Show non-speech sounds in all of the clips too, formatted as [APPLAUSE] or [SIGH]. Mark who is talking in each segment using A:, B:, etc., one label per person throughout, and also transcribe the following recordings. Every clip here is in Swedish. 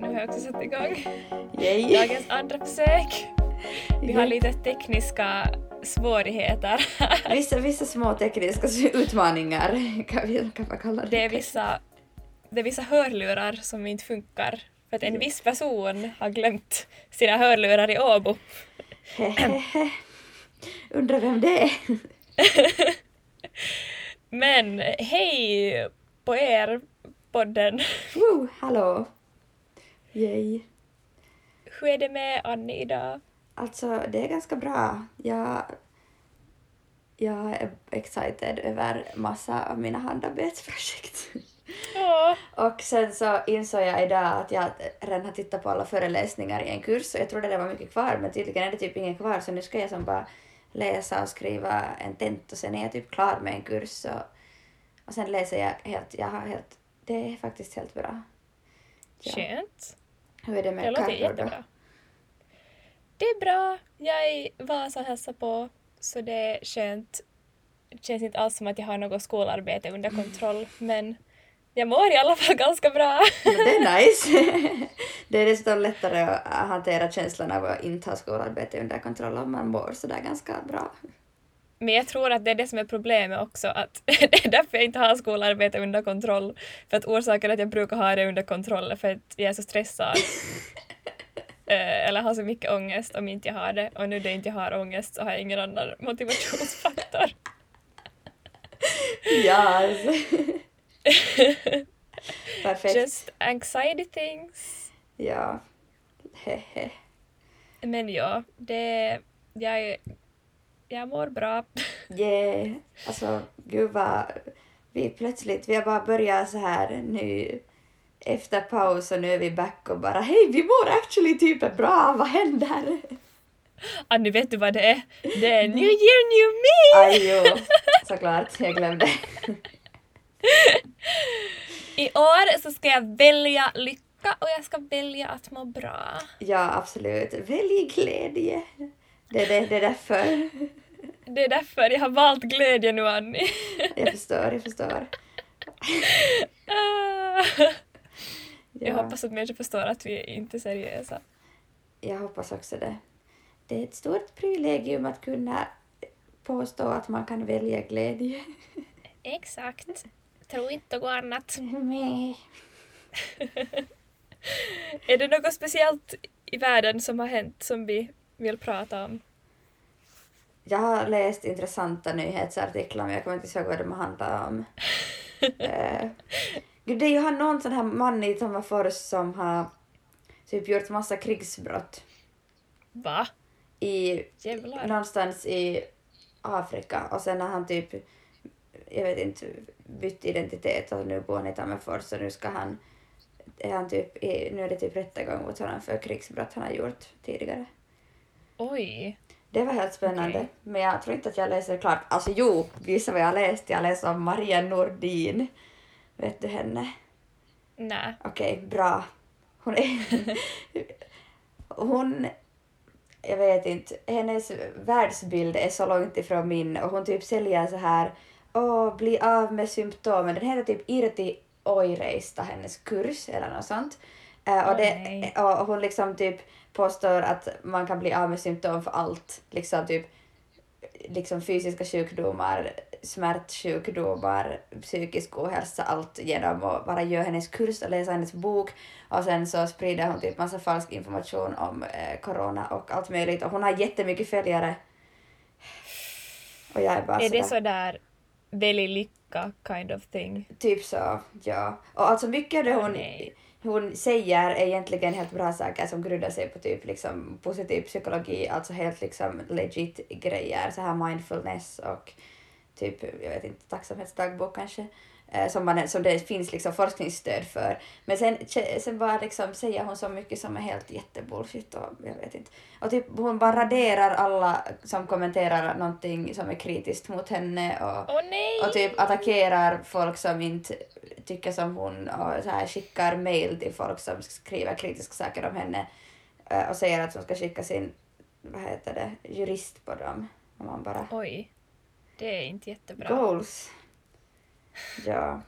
A: Nu har jag också satt igång
B: Yay.
A: dagens andra försök. Vi har lite tekniska svårigheter. [LAUGHS]
B: Vissa, vissa små tekniska utmaningar kan, vi, kan man kalla det.
A: Det är vissa, det är vissa hörlurar som inte funkar för att en viss person har glömt sina hörlurar i Åbo.
B: Undrar vem det är? [LAUGHS]
A: Men hej på er, podden!
B: Woo, hallå! Yay.
A: Hur är det med Annie idag?
B: Alltså, det är ganska bra. Jag, jag är excited över massa av mina handarbetsprojekt.
A: Åh,
B: Och sen så insåg jag idag att jag redan har tittat på alla föreläsningar i en kurs och jag trodde det var mycket kvar men tydligen är det typ ingen kvar så nu ska jag som bara läsa och skriva en tent och sen är jag typ klar med en kurs och, och sen läser jag helt, jag har helt, det är faktiskt helt bra. Ja.
A: skönt.
B: Hur är det med
A: Det låter
B: Carro då?
A: jättebra. Det är bra. Jag är i Vasa och hälsar på, så det är skönt. Det känns inte alls som att jag har något skolarbete under kontroll, men jag mår i alla fall ganska bra.
B: Det är [LAUGHS] nice. det är desto lättare att hantera känslan av att inte ha skolarbete under kontroll om man mår sådär ganska bra.
A: Men jag tror att det är det som är problemet också, att [LAUGHS] det är därför jag inte har skolarbete under kontroll. För att orsaken att jag brukar ha det under kontroll är för att jag är så stressad. [LAUGHS] Eh, Eller har så mycket ångest om inte jag har det. Och nu när jag inte har ångest så har jag ingen annan motivationsfaktor. [LAUGHS]
B: Ja, alltså. Perfekt.
A: Just anxiety things.
B: Ja.
A: Men ja, det... Jag, jag mår bra.
B: Yeah. Alltså, gud vad... Vi plötsligt, vi har bara börjat så här nu efter paus och nu är vi back och bara hej, vi mår actually typ bra, vad händer?
A: Annie, vet du vad det är? Det är New year, new me!
B: Aj, jo, såklart, jag glömde.
A: I år så ska jag välja lycka och jag ska välja att må bra.
B: Ja, absolut. Välj glädje. Det är, det, det är därför.
A: Det är därför jag har valt glädje nu, Annie.
B: Jag förstår, jag förstår.
A: Ah. Jag
B: Ja,
A: hoppas att människor förstår att vi är inte seriösa.
B: jag hoppas också det. Det är ett stort privilegium att kunna påstå att man kan välja glädje.
A: Exakt. Tro inte något annat.
B: Meh. [LAUGHS]
A: Är det något speciellt i världen som har hänt som vi vill prata om?
B: Jag har läst intressanta nyhetsartiklar men jag kommer inte ihåg vad de handlar om. [LAUGHS] Eh, Gud, det är ju han någon sån här man i Tammerfors som har typ gjort massa krigsbrott
A: Va?
B: i,
A: Jävlar.
B: någonstans i Afrika och sen har han typ, jag vet inte, bytt identitet och nu bor han i Tammerfors och nu ska han, är han typ, nu är det typ rättegång mot honom för krigsbrott han har gjort tidigare.
A: Oj.
B: Det var helt spännande,
A: Okej.
B: men jag tror inte att jag läser klart. Alltså jo, gissa vad jag läst? Jag läste om Maria Nordin. Vet du henne?
A: Nej.
B: Okej, bra. Hon är... hon... Jag vet inte, hennes världsbild är så långt ifrån min och hon typ säljer så här Åh, bli av med symptomen. Den heter typ Irti Oireista, hennes kurs eller något sånt. Eh, och, det, och hon liksom typ påstår att man kan bli av med symptom för allt. Liksom typ liksom fysiska sjukdomar, smärtsjukdomar, psykisk ohälsa, allt genom att bara göra hennes kurs och läsa hennes bok och sen så sprider hon typ massa falsk information om eh, corona och allt möjligt och hon har jättemycket följare. Och jag är bara
A: Är det
B: sådär,
A: sådär välj lycka kind of thing?
B: typ så, ja. Och alltså mycket av det hon,
A: nej
B: hon säger egentligen helt bra saker som grundar sig på typ liksom positiv psykologi, alltså helt liksom legit grejer, så här mindfulness och typ, jag vet inte, tacksamhetsdagbok kanske, som, man, som det finns liksom forskningsstöd för. Men sen, sen bara liksom säger hon så mycket som är helt jättebullshit och jag vet inte. Och typ hon bara raderar alla som kommenterar någonting som är kritiskt mot henne och
A: nej!
B: och typ attackerar folk som inte tycker som hon och så här skickar mail till folk som skriver kritiska saker om henne eh, och säger att hon ska skicka sin, vad heter det, jurist på dem. Och man bara,
A: Oj. Det är inte jättebra.
B: goals. Ja.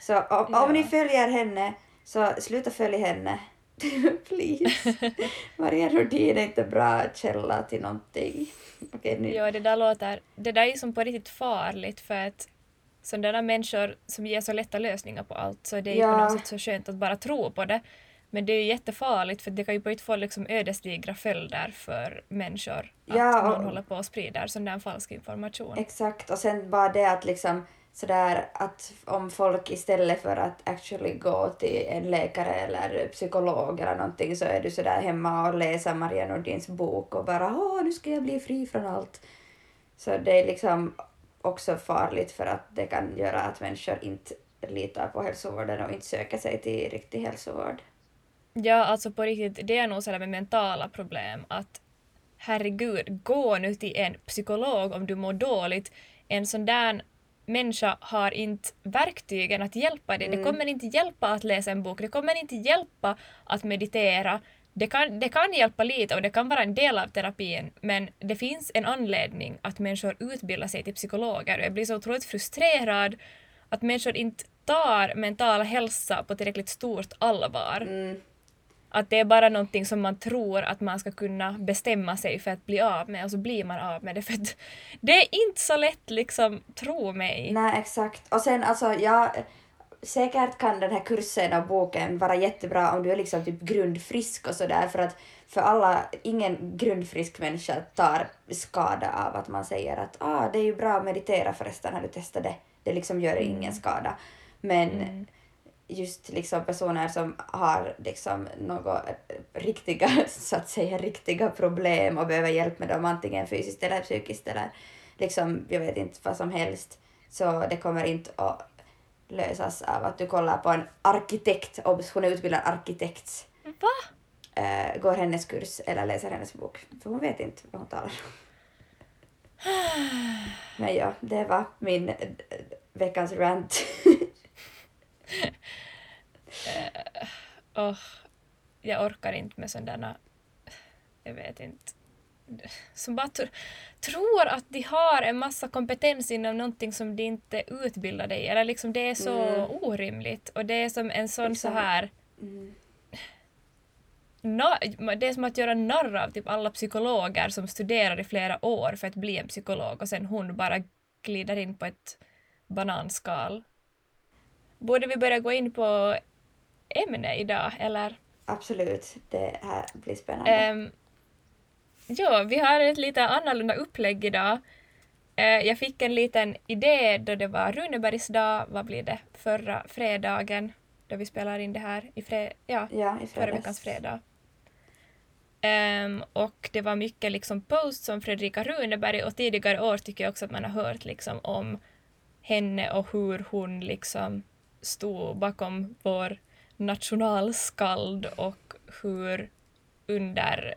B: Så om,
A: Ja.
B: om ni följer henne Så sluta följa henne. [LAUGHS] Please. Maria Nordin är inte bra källa till någonting. Okej, nu.
A: Ja, det där låter... Det där är som på riktigt farligt för att sådana människor som ger så lätta lösningar på allt så det är ju på
B: Ja.
A: något sätt så skönt att bara tro på det. Men det är ju jättefarligt för det kan ju på riktigt få liksom ödesdigra följder för människor.
B: Ja,
A: att någon
B: och-
A: håller på och sprider sån där falsk information.
B: Exakt, och sen bara det att liksom sådär att om folk istället för att actually gå till en läkare eller psykolog eller någonting så är du sådär hemma och läser Maria Nordins bok och bara åh nu ska jag bli fri från allt. Så det är liksom också farligt för att det kan göra att människor inte litar på hälsovården och inte söker sig till riktig hälsovård.
A: Ja, alltså på riktigt, det är nog sådär med mentala problem att herregud, gå nu till en psykolog om du mår dåligt. En sån där människa har inte verktygen att hjälpa dig. Det
B: Mm.
A: kommer inte hjälpa att läsa en bok, det kommer inte hjälpa att meditera. Det kan, det kan hjälpa lite och det kan vara en del av terapin men det finns en anledning att människor utbildar sig till psykologer och jag blir så otroligt frustrerad att människor inte tar mental hälsa på tillräckligt stort allvar.
B: Mm.
A: Att det är bara någonting som man tror att man ska kunna bestämma sig för att bli av med och så blir man av med det för att [LAUGHS] det är inte så lätt liksom, tro mig.
B: Nej, exakt. Och sen alltså, ja, säkert kan den här kursen och boken vara jättebra om du är liksom typ grundfrisk och sådär för att för alla, ingen grundfrisk människa tar skada av att man säger att ah, det är ju bra att meditera förresten, har du testat det? Det liksom gör ingen skada. Men
A: Mm.
B: Just liksom personer som har liksom något riktiga, [LAUGHS] så att säga, riktiga problem och behöver hjälp med dem antingen fysiskt eller psykiskt eller liksom, jag vet inte, vad som helst. Så det kommer inte att lösas av att du kollar på en arkitekt, obs, hon är utbildad arkitekt,
A: Va?
B: eh, går hennes kurs eller läser hennes bok. För hon vet inte vad hon talar om. [SIGHS] Men ja, det var min eh, veckans rant. [LAUGHS]
A: Åh, jag orkar inte med sådana, jag vet inte, som bara tr- tror att de har en massa kompetens inom någonting som de inte utbildar dig i. Eller liksom det är så
B: Mm.
A: orimligt och det är som en sån så här
B: Mm.
A: det är som att göra narr av typ alla psykologer som studerar i flera år för att bli en psykolog och sen hon bara glider in på ett bananskal. Borde vi börja gå in på ämne idag eller?
B: Absolut, det här blir spännande.
A: Um, ja, vi har ett lite annorlunda upplägg idag. Eh, jag fick en liten idé då det var Runebergs dag, vad blir det, förra fredagen då vi spelar in det här i fre- ja,
B: ja, i
A: förra veckans fredag. Ehm, och det var mycket liksom posts om Fredrika Runeberg och tidigare år tycker jag också att man har hört liksom om henne och hur hon liksom stod bakom vår nationalskald och hur under,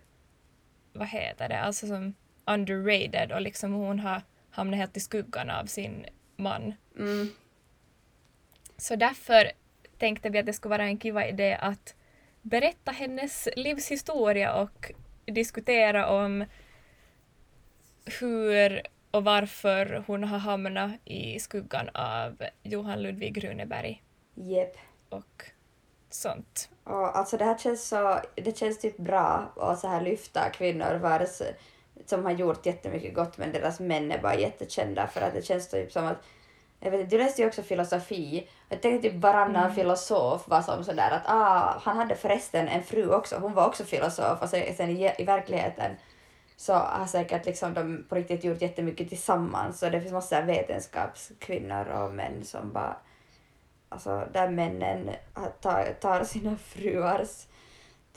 A: vad heter det, alltså som underrated och liksom hon har hamnat helt i skuggan av sin man.
B: Mm.
A: Så därför tänkte vi att det skulle vara en kiva idé att berätta hennes livshistoria och diskutera om hur och varför hon har hamnat i skuggan av Johan Ludvig Runeberg
B: Jep.
A: och sånt.
B: Och alltså det här känns så, det känns typ bra att så här lyfta kvinnor vars, som har gjort jättemycket gott men deras män är bara jättekända för att det känns typ som att jag vet inte, du läste ju också filosofi. Jag tänkte typ varannan filosof var som sådär att ah, han hade förresten en fru också, hon var också filosof och sen, sen i, i verkligheten så har säkert liksom de på riktigt gjort jättemycket tillsammans och det finns massa vetenskapskvinnor och män som bara alltså där männen tar, tar sina [LAUGHS] fruars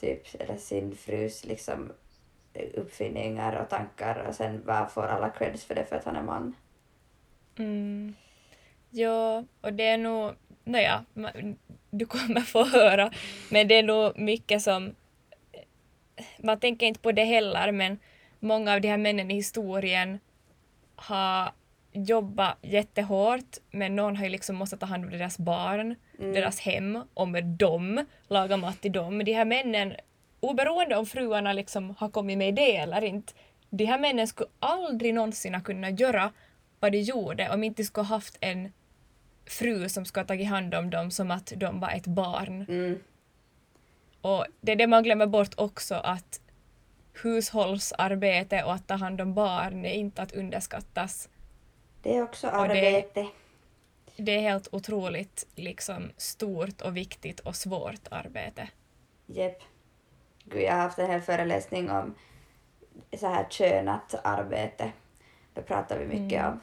B: typ, eller sin frus liksom eh, uppfinningar och tankar och sen bara får alla creds för det för att han är man.
A: Mm. Ja, och det är nog, nåja, du kommer få höra, men det är nog mycket som, man tänker inte på det heller, men många av de här männen i historien har jobbat jättehårt, men någon har ju liksom måste ta hand om deras barn,
B: Mm.
A: deras hem, och med dem, laga mat till dem. De här männen, oberoende om fruarna liksom har kommit med det eller inte, de här männen skulle aldrig någonsin ha kunnat göra vad de gjorde om inte de skulle haft en fru som skulle ha tagit hand om dem som att de var ett barn.
B: Mm.
A: Och det är det man glömmer bort också att hushållsarbete och att ta hand om barn är inte att underskattas.
B: Det är också
A: Och det-
B: arbete.
A: Det är helt otroligt liksom stort och viktigt och svårt arbete.
B: Jep. Gud, jag har haft en hel föreläsning om så här könat arbete. Då pratar vi mycket
A: Mm.
B: om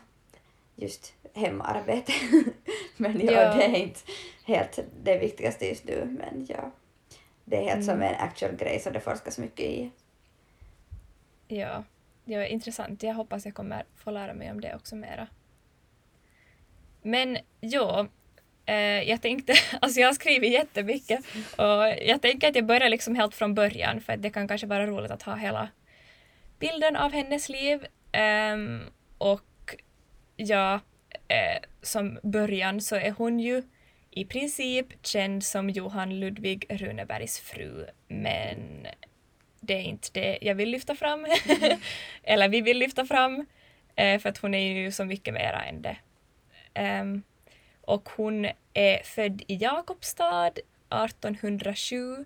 B: just hemarbete. [LAUGHS] men ja,
A: Ja.
B: det är inte helt det viktigaste just nu. Men ja, det är helt som
A: Mm.
B: en actual grej som det forskas mycket i.
A: Ja, det var intressant. Jag hoppas jag kommer få lära mig om det också mera. Men ja, eh, jag tänkte, [LAUGHS] alltså jag har skrivit jättemycket och jag tänker att jag börjar liksom helt från början för att det kan kanske vara roligt att ha hela bilden av hennes liv. Ehm, och ja, eh, som början så är hon ju i princip känd som Johan Ludvig Runebergs fru, men det är inte det jag vill lyfta fram. [LAUGHS] Eller vi vill lyfta fram. eh, För att hon är ju så mycket mera än det. Ehm, och hon är född i Jakobstad 1807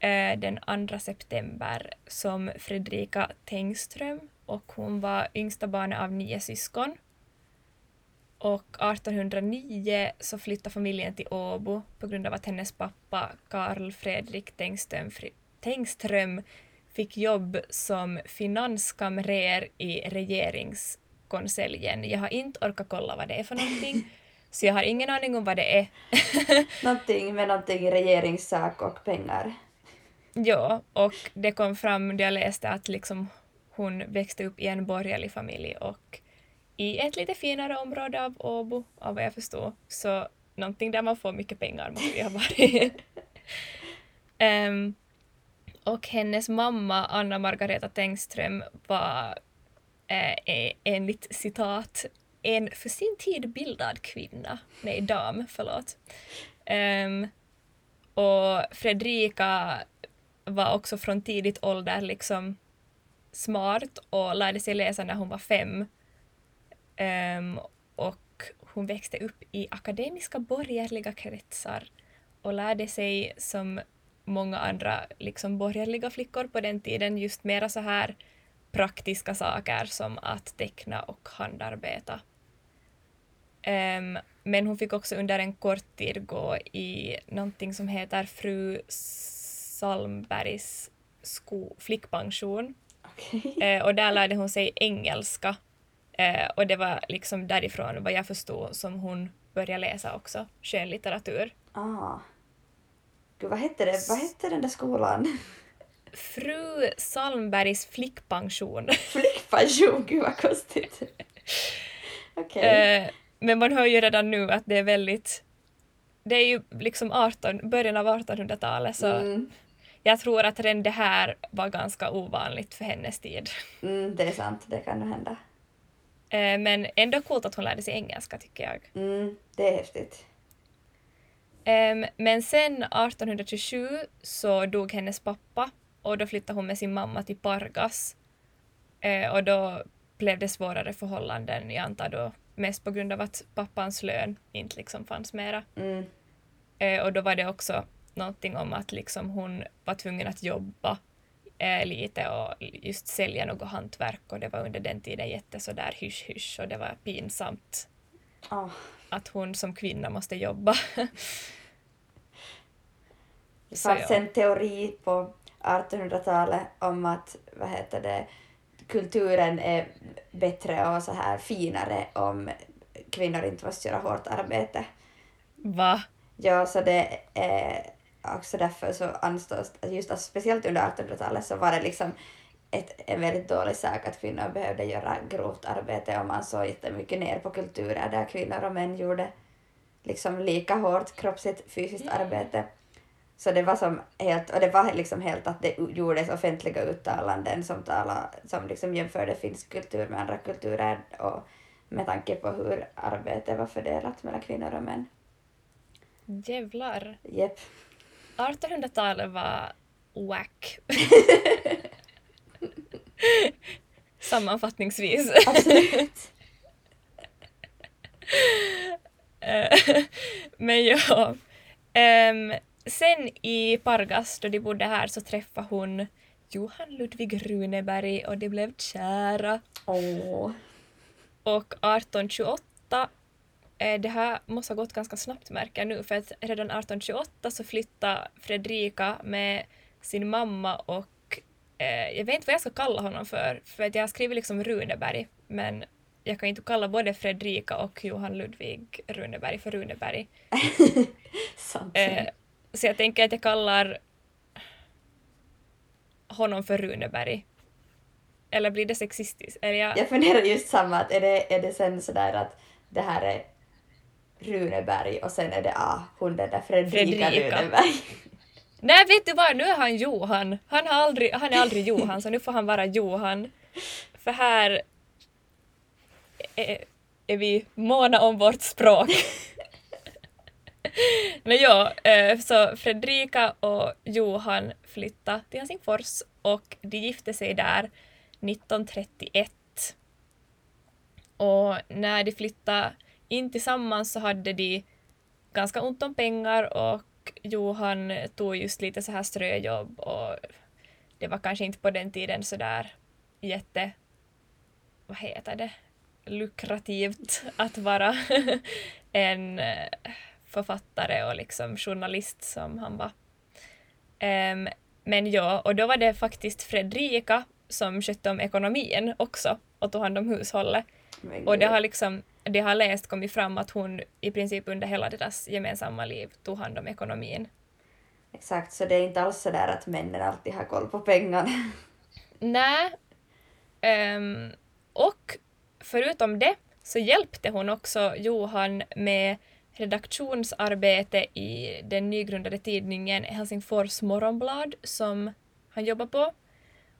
A: eh, den 2 september som Fredrika Tengström och hon var yngsta barnet av nio syskon. Och 1809 så flyttade familjen till Åbo på grund av att hennes pappa Karl Fredrik Tengström, Tengström fick jobb som finanskamrer i regeringskonseljen. Jag har inte orkat kolla vad det är för någonting, [LAUGHS] så jag har ingen aning om vad det är. [LAUGHS]
B: Någonting med någonting regeringssak och pengar.
A: Ja, och det kom fram när jag läste att liksom hon växte upp i en borgerlig familj och i ett lite finare område av Åbo, av vad jag förstår. Så någonting där man får mycket pengar måste det ha varit. [LAUGHS] Ehm, och hennes mamma, Anna Margareta Tengström, var eh, e-, enligt citat en för sin tid bildad kvinna. Nej, dam, förlåt. Um, och Fredrika var också från tidigt ålder liksom smart och lärde sig läsa när hon var fem. Um, och hon växte upp i akademiska borgerliga kretsar och lärde sig som många andra liksom borgerliga flickor på den tiden just mera så här praktiska saker som att teckna och handarbeta. Ehm, men hon fick också under en kort tid gå i någonting som heter fru Salmbergs sko- flickpension.
B: Okej. [LAUGHS]
A: Eh, och där lärde hon sig engelska. Eh, och det var liksom därifrån, vad jag förstod, som hon började läsa också skönlitteratur.
B: Ah. Gud, vad hette det? Vad hette den där skolan?
A: Fru Salmbergs flickpension. [LAUGHS]
B: Flickpension, gud vad konstigt. Okej.
A: Eh, men man hör ju redan nu att det är väldigt... Det är ju liksom 18, början av 1800-talet så
B: Mm,
A: jag tror att redan det här var ganska ovanligt för hennes tid.
B: mm, det är sant, det kan nog hända.
A: Eh, men ändå coolt att hon lärde sig engelska tycker jag.
B: Mm, det är häftigt.
A: Ehm, men sen 1827 så dog hennes pappa och då flyttade hon med sin mamma till Pargas. Eh, och då blev det svårare förhållanden, jag antar då mest på grund av att pappans lön inte liksom fanns mera.
B: Mm,
A: Eh, och då var det också någonting om att liksom hon var tvungen att jobba eh, lite och just sälja något hantverk och det var under den tiden jätte sådär hysch-hysch och det var pinsamt
B: ah.
A: att hon som kvinna måste jobba. [LAUGHS]
B: Det fanns en teori på 1800-talet om att vad heter det, kulturen är bättre och så här finare om kvinnor inte måste göra hårt arbete.
A: Va?
B: Ja, så det är också därför så anstås, just alltså, speciellt under 1800-talet så var det liksom ett, en väldigt dålig sak att kvinnor behövde göra grovt arbete och man såg jättemycket ner på kulturer där kvinnor och män gjorde liksom lika hårt kroppsligt fysiskt arbete. Så det var som helt, och det var liksom helt att det gjordes offentliga uttalanden som, tala, som liksom jämförde finsk kultur med andra kulturer och med tanke på hur arbetet var fördelat mellan kvinnor och män.
A: Jävlar.
B: Jep.
A: 1800-talet var wack. [LAUGHS] Sammanfattningsvis.
B: Absolut. [LAUGHS]
A: Eh, Men ja. Ehm, sen i Pargas, då de bodde här, så träffade hon Johan Ludvig Runeberg och de blev kära.
B: Åh.
A: Och 1828, eh, det här måste ha gått ganska snabbt märker jag nu, för att redan 1828 så flyttade Fredrika med sin mamma och eh, jag vet inte vad jag ska kalla honom för, för att jag har skrivit liksom Runeberg, men jag kan inte kalla både Fredrika och Johan Ludvig Runeberg för Runeberg. [LAUGHS]
B: Sant.
A: Eh, så jag tänker att jag kallar honom för Runeberg. Eller blir det sexistiskt? Eller jag...
B: Jag funderar just samma, att är det, är det sen sådär att det här är Runeberg och sen är det ah, hon den där Fredrika,
A: Fredrika.
B: Runeberg. [LAUGHS]
A: Nej, vet du vad? Nu är han Johan. Han, har aldrig, han är aldrig Johan, så nu får han vara Johan. För här är, är vi måna om vårt språk. [LAUGHS] [LAUGHS] Men ja, eh, så Fredrika och Johan flyttade till Helsingfors och de gifte sig där 1931. Och när de flyttade in tillsammans så hade de ganska ont om pengar och Johan tog just lite så här ströjobb och det var kanske inte på den tiden så där jätte, vad heter det, lukrativt att vara [LAUGHS] en eh, författare och liksom journalist som han var. Em, men ja, och då var det faktiskt Fredrika som skötte om ekonomin också och tog hand om hushållet.
B: Men
A: Och det har liksom, det har läst kommit fram att hon i princip under hela deras gemensamma liv tog hand om ekonomin.
B: Exakt, så det är inte alls sådär att männen alltid har koll på pengarna.
A: Nej. Ehm, och förutom det så hjälpte hon också Johan med redaktionsarbete i den nygrundade tidningen Helsingfors Morgonblad som han jobbar på.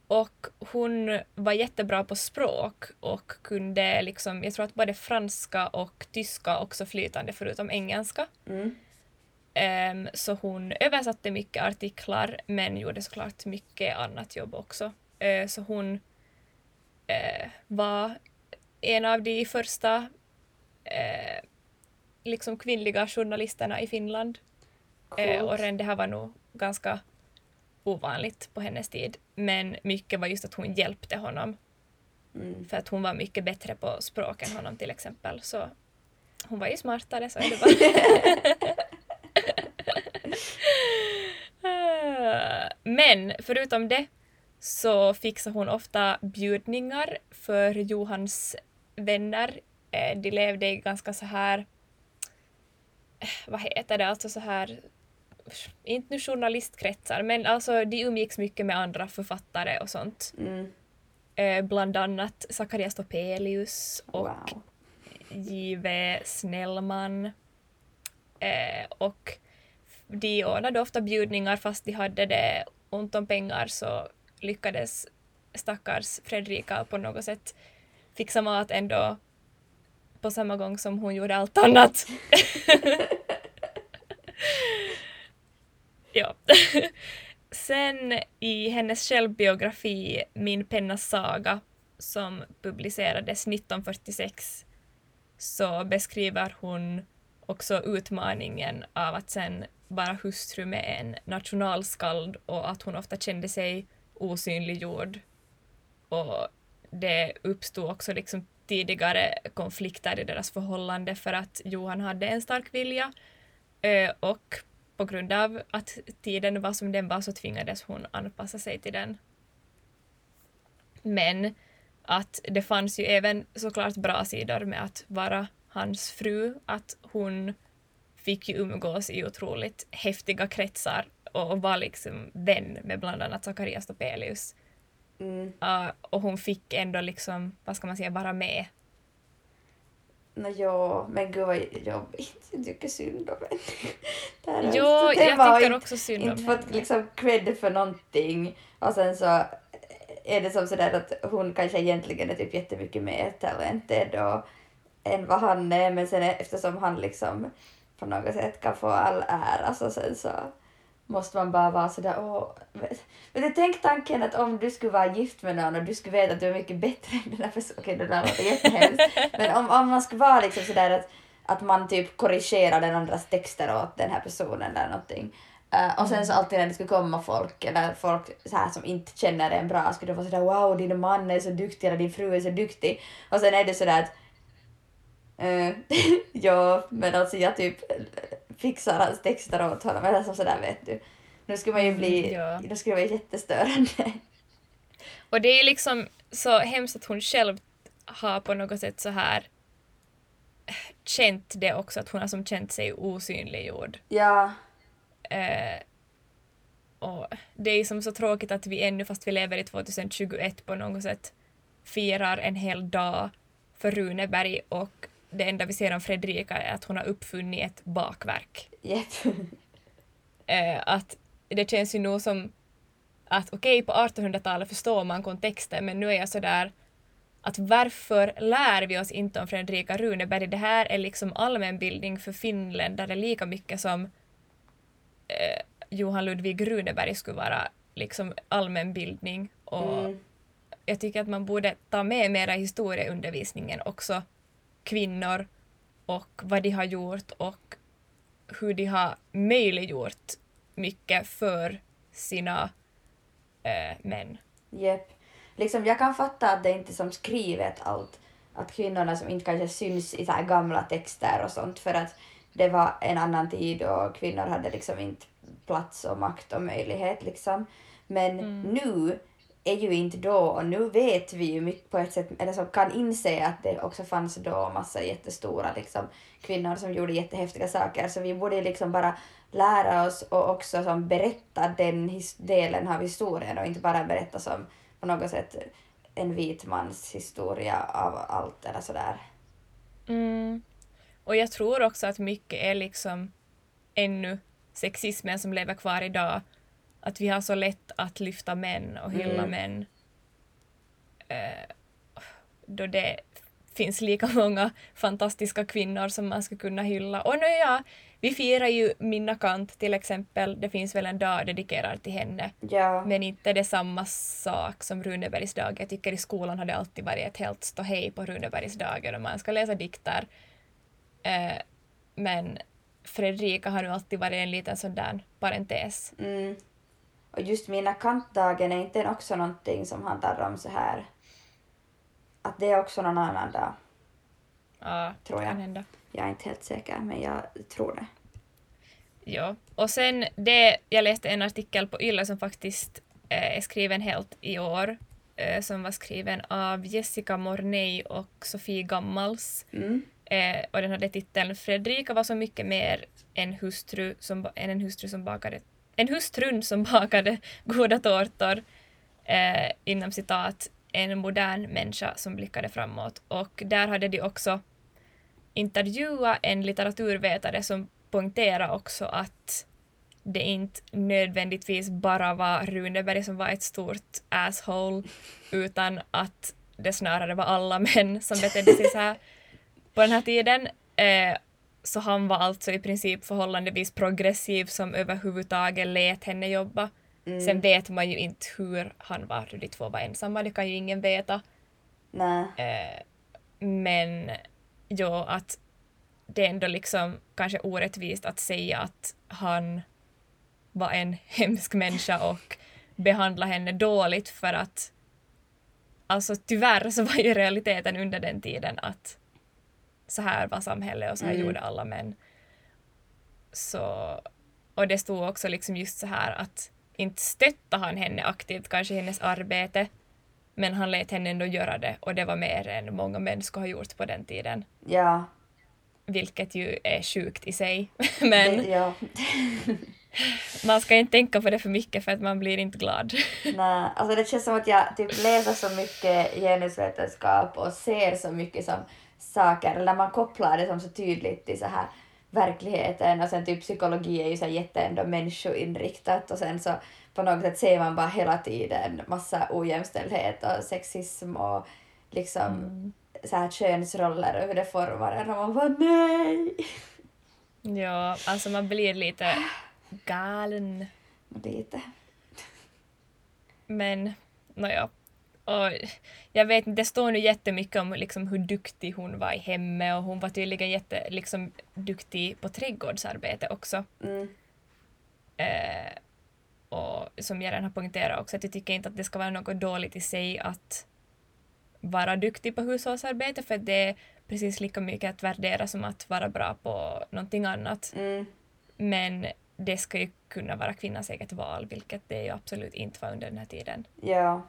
A: Och hon var jättebra på språk och kunde liksom, jag tror att både franska och tyska också flytande förutom engelska.
B: Mm.
A: Ehm, så hon översatte mycket artiklar men gjorde såklart mycket annat jobb också. Eh, så hon eh, var en av de första eh, liksom kvinnliga journalisterna i Finland. Eh, och redan det här var nog ganska ovanligt på hennes tid. Men mycket var just att hon hjälpte honom
B: Mm.
A: för att hon var mycket bättre på språk än honom till exempel. Så hon var ju smartare så är det bara. Men förutom det så fixade hon ofta bjudningar för Johans vänner. Eh, De levde i ganska så här, vad heter det, alltså så här, inte nu journalistkretsar, men alltså de umgicks mycket med andra författare och sånt.
B: Mm.
A: Eh, bland annat Zacharias Topelius och
B: Wow.
A: J.V. Snellman. Eh, och de ordnade ofta bjudningar fast de hade det ont om pengar så lyckades stackars Fredrika på något sätt fixa mat ändå på samma gång som hon gjorde allt annat. [LAUGHS] ja. [LAUGHS] Sen i hennes självbiografi Min pennas saga som publicerades 1946 så beskriver hon också utmaningen av att sen vara hustru med en nationalskald och att hon ofta kände sig osynliggjord. Och det uppstod också liksom tidigare konflikter i deras förhållande för att Johan hade en stark vilja eh, och på grund av att tiden var som den var så tvingades hon anpassa sig till den. Men att det fanns ju även såklart bra sidor med att vara hans fru, att hon fick ju umgås i otroligt häftiga kretsar och var liksom vän med bland annat Zacharias Topelius.
B: Mm.
A: Uh, och hon fick ändå liksom, vad ska man säga, vara med.
B: Nå jo, men gud vad jobbigt. Jag tycker synd om henne. [LAUGHS]
A: Jo, jag tycker
B: inte-
A: också synd om
B: inte fått
A: henne.
B: liksom cred för någonting och sen så är det som sådär att hon kanske egentligen är typ jättemycket mer talented och, än vad han är men sen eftersom han liksom på något sätt kan få all ära så sen så måste man bara vara sådär åh. Vet du, tänk tanken att om du skulle vara gift med någon och du skulle veta att du är mycket bättre än den här personen. Okej, det där låter jättehemskt. [LAUGHS] Men om, om man skulle vara liksom sådär att, att man typ korrigerar den andras texter åt den här personen eller någonting. Uh, och sen så alltid när det skulle komma folk, eller folk så här som inte känner en bra, skulle de vara sådär wow din man är så duktig eller din fru är så duktig. Och sen är det sådär att uh, [LAUGHS] ja, men alltså jag typ fixar hans texter åt honom eller så sådär vet du. Nu skulle man ju bli,
A: Mm, ja.
B: då skulle det vara jättestörande.
A: Och det är liksom så hemskt att hon själv har på något sätt så här känt det också, att hon har som känt sig osynliggjord.
B: ja,
A: Eh, och det är som så tråkigt att vi ännu, fast vi lever i 2021 på något sätt, firar en hel dag för Runeberg och det enda vi ser om Fredrika är att hon har uppfunnit ett bakverk.
B: jepp. [LAUGHS]
A: Eh, att det känns ju nog som att okej, på 1800-talet förstår man kontexten, men nu är jag sådär att varför lär vi oss inte om Fredrika Runeberg? Det här är liksom allmänbildning för finländare lika mycket som eh, Johan Ludvig Runeberg skulle vara liksom allmänbildning. Och
B: Mm.
A: jag tycker att man borde ta med mera historieundervisningen också kvinnor och vad de har gjort och hur de har möjliggjort mycket för sina eh, män.
B: Jepp. Liksom, jag kan fatta att det inte är som skrivet allt. Att kvinnorna som inte kanske syns i så här gamla texter och sånt för att det var en annan tid och kvinnor hade liksom inte plats och makt och möjlighet liksom. Men nu är ju inte då och nu vet vi ju mycket på ett sätt, eller som kan inse att det också fanns då massa jättestora liksom, kvinnor som gjorde jättehäftiga saker så vi borde liksom bara lära oss och också som berätta den delen av historien och inte bara berätta som på något sätt en vit mans historia av allt eller sådär.
A: Mm. Och jag tror också att mycket är liksom ännu sexismen som lever kvar idag. Att vi har så lätt att lyfta män och hylla
B: Mm.
A: män. Eh, då det finns lika många fantastiska kvinnor som man skulle kunna hylla. Och nu ja, vi firar ju Minna Kant till exempel. Det finns väl en dag dedikerad till henne.
B: Ja,
A: Men inte det samma sak som Runebergs dag. Jag tycker i skolan har det alltid varit ett helt ståhej på Runebergs dagar och man ska läsa dikter. Eh, men Fredrika har nu alltid varit en liten sån där parentes.
B: mm. Och just mina kantdagen är inte också någonting som handlar om så här att det är också någon annan dag.
A: Ja,
B: Tror jag.
A: kan hända.
B: Jag är inte helt säker, men jag tror det.
A: Ja. Och sen det, jag läste en artikel på Yle som faktiskt eh, är skriven helt i år. Eh, som var skriven av Jessica Mornay och Sofie Gammals.
B: Mm.
A: Eh, och den hade titeln Fredrika var så mycket mer en hustru som, än en hustru som bakade en hustrun som [LAUGHS] bakade goda tårtor. Eh, inom citat en modern människa som blickade framåt. Och där hade de också intervjuat en litteraturvetare som poängterade också att det inte nödvändigtvis bara var Runeberg som var ett stort asshole utan att det snarare var alla män som betedde sig så här på den här tiden. Eh, så han var alltså i princip förhållandevis progressiv som överhuvudtaget lät henne jobba.
B: Mm.
A: Sen vet man ju inte hur han var då de två var ensamma, det kan ju ingen veta.
B: Nej.
A: Eh, men jo, att det är ändå liksom kanske orättvist att säga att han var en [LAUGHS] hemsk människa och behandla henne dåligt för att alltså tyvärr så var ju realiteten under den tiden att så här var samhället och så här
B: Mm.
A: gjorde alla män. Så, och det stod också liksom just så här att inte stötta han henne aktivt kanske hennes arbete men han lät henne ändå göra det och det var mer än många män skulle ha gjort på den tiden.
B: Ja.
A: Vilket ju är sjukt i sig. [LAUGHS] men
B: Det, ja. [LAUGHS]
A: man ska inte tänka på det för mycket för att man blir inte glad. [LAUGHS]
B: Nej, alltså det känns som att jag typ läser så mycket genusvetenskap och ser så mycket som saker, eller man kopplar det som så tydligt till så här verkligheten och sen typ psykologi är ju så jätte ändå människoinriktat och sen så på något sätt ser man bara hela tiden massa ojämställdhet och sexism och liksom så här könsroller och hur det formar en och man bara nej! [LAUGHS]
A: ja, alltså man blir lite galen.
B: Lite.
A: Men, nåja. Och jag vet inte, det står nu jättemycket om liksom hur duktig hon var i hemmet och hon var tydligen jätte liksom, duktig på trädgårdsarbete också.
B: Mm.
A: Eh, och som jag redan har poängterat också, att jag tycker inte att det ska vara något dåligt i sig att vara duktig på hushållsarbete för det är precis lika mycket att värdera som att vara bra på någonting annat.
B: Mm.
A: Men det ska ju kunna vara kvinnans eget val, vilket det ju absolut inte var under den här tiden.
B: Ja.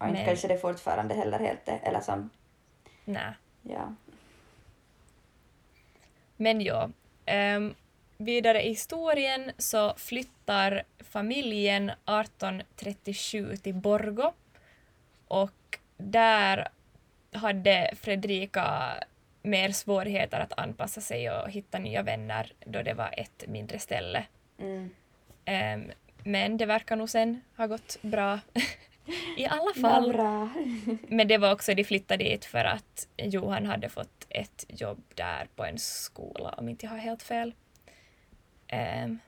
B: Och inte
A: Men-
B: kanske det fortfarande heller helt eller som,
A: Nej.
B: ja.
A: Men ja, ehm, vidare i historien så flyttar familjen 1837 till Borgo och där hade Fredrika mer svårigheter att anpassa sig och hitta nya vänner då det var ett mindre ställe.
B: Mm.
A: Ehm, men det verkar nog sen ha gått bra [LAUGHS] i alla fall.
B: bra.
A: Men det var också, de flyttade dit för att Johan hade fått ett jobb där på en skola, om inte jag har helt fel. Ehm,